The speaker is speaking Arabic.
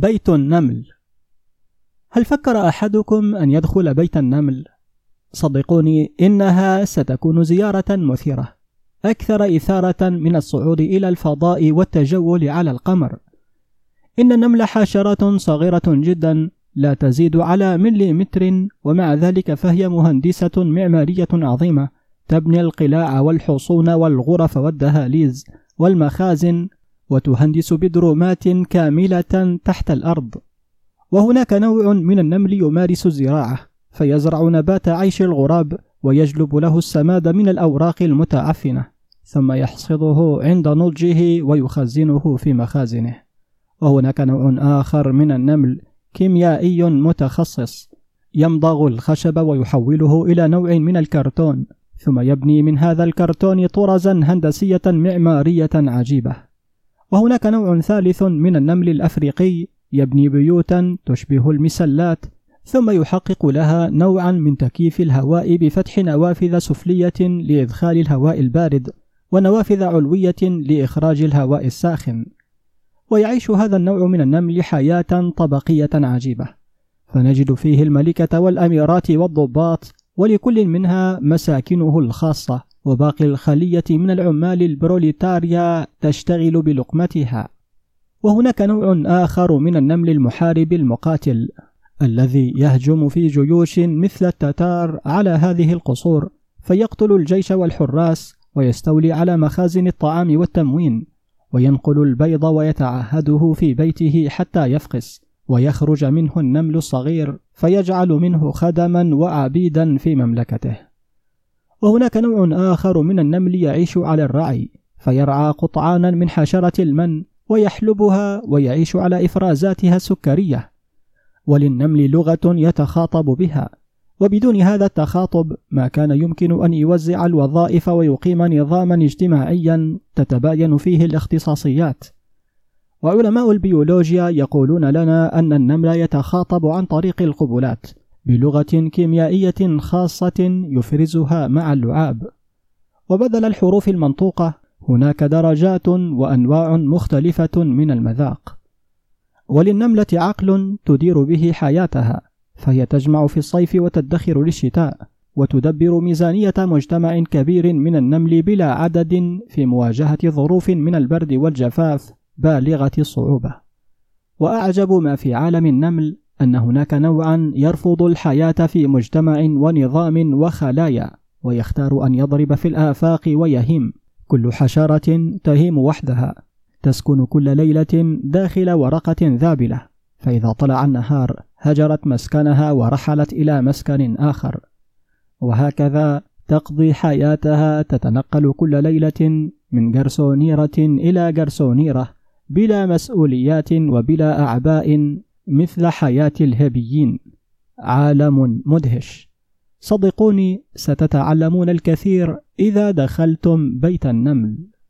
بيت النمل هل فكر أحدكم أن يدخل بيت النمل؟ صدقوني إنها ستكون زيارة مثيرة أكثر إثارة من الصعود إلى الفضاء والتجول على القمر إن النمل حشرات صغيرة جدا لا تزيد على مليمتر ومع ذلك فهي مهندسة معمارية عظيمة تبني القلاع والحصون والغرف والدهاليز والمخازن وتهندس بدرومات كاملة تحت الأرض. وهناك نوع من النمل يمارس الزراعة فيزرع نبات عيش الغراب ويجلب له السماد من الأوراق المتعفنة ثم يحصده عند نضجه ويخزنه في مخازنه. وهناك نوع آخر من النمل كيميائي متخصص يمضغ الخشب ويحوله إلى نوع من الكرتون ثم يبني من هذا الكرتون طرزا هندسية معمارية عجيبة. وهناك نوع ثالث من النمل الأفريقي يبني بيوتا تشبه المسلات ثم يحقق لها نوعا من تكييف الهواء بفتح نوافذ سفلية لإدخال الهواء البارد ونوافذ علوية لإخراج الهواء الساخن. ويعيش هذا النوع من النمل حياة طبقية عجيبة. فنجد فيه الملكة والأميرات والضباط ولكل منها مساكنه الخاصة. وباقي الخلية من العمال البروليتاريا تشتغل بلقمتها. وهناك نوع آخر من النمل المحارب المقاتل الذي يهجم في جيوش مثل التتار على هذه القصور فيقتل الجيش والحراس ويستولي على مخازن الطعام والتموين وينقل البيض ويتعهده في بيته حتى يفقس ويخرج منه النمل الصغير فيجعل منه خدما وعبيدا في مملكته. وهناك نوع آخر من النمل يعيش على الرعي فيرعى قطعانا من حشرة المن ويحلبها ويعيش على إفرازاتها السكرية. وللنمل لغة يتخاطب بها وبدون هذا التخاطب ما كان يمكن أن يوزع الوظائف ويقيم نظاما اجتماعيا تتباين فيه الاختصاصيات. وعلماء البيولوجيا يقولون لنا أن النمل يتخاطب عن طريق القبلات بلغة كيميائية خاصة يفرزها مع اللعاب. وبدل الحروف المنطوقة هناك درجات وأنواع مختلفة من المذاق. وللنملة عقل تدير به حياتها فهي تجمع في الصيف وتدخر للشتاء وتدبر ميزانية مجتمع كبير من النمل بلا عدد في مواجهة ظروف من البرد والجفاف بالغة الصعوبة وأعجب ما في عالم النمل أن هناك نوعا يرفض الحياة في مجتمع ونظام وخلايا ويختار أن يضرب في الآفاق ويهيم كل حشرة تهيم وحدها. تسكن كل ليلة داخل ورقة ذابلة. فإذا طلع النهار هجرت مسكنها ورحلت إلى مسكن آخر. وهكذا تقضي حياتها. تتنقل كل ليلة من جرسونيرة إلى جرسونيرة بلا مسؤوليات وبلا أعباء مثل حياة الهبيين عالم مدهش. صدقوني ستتعلمون الكثير إذا دخلتم بيت النمل.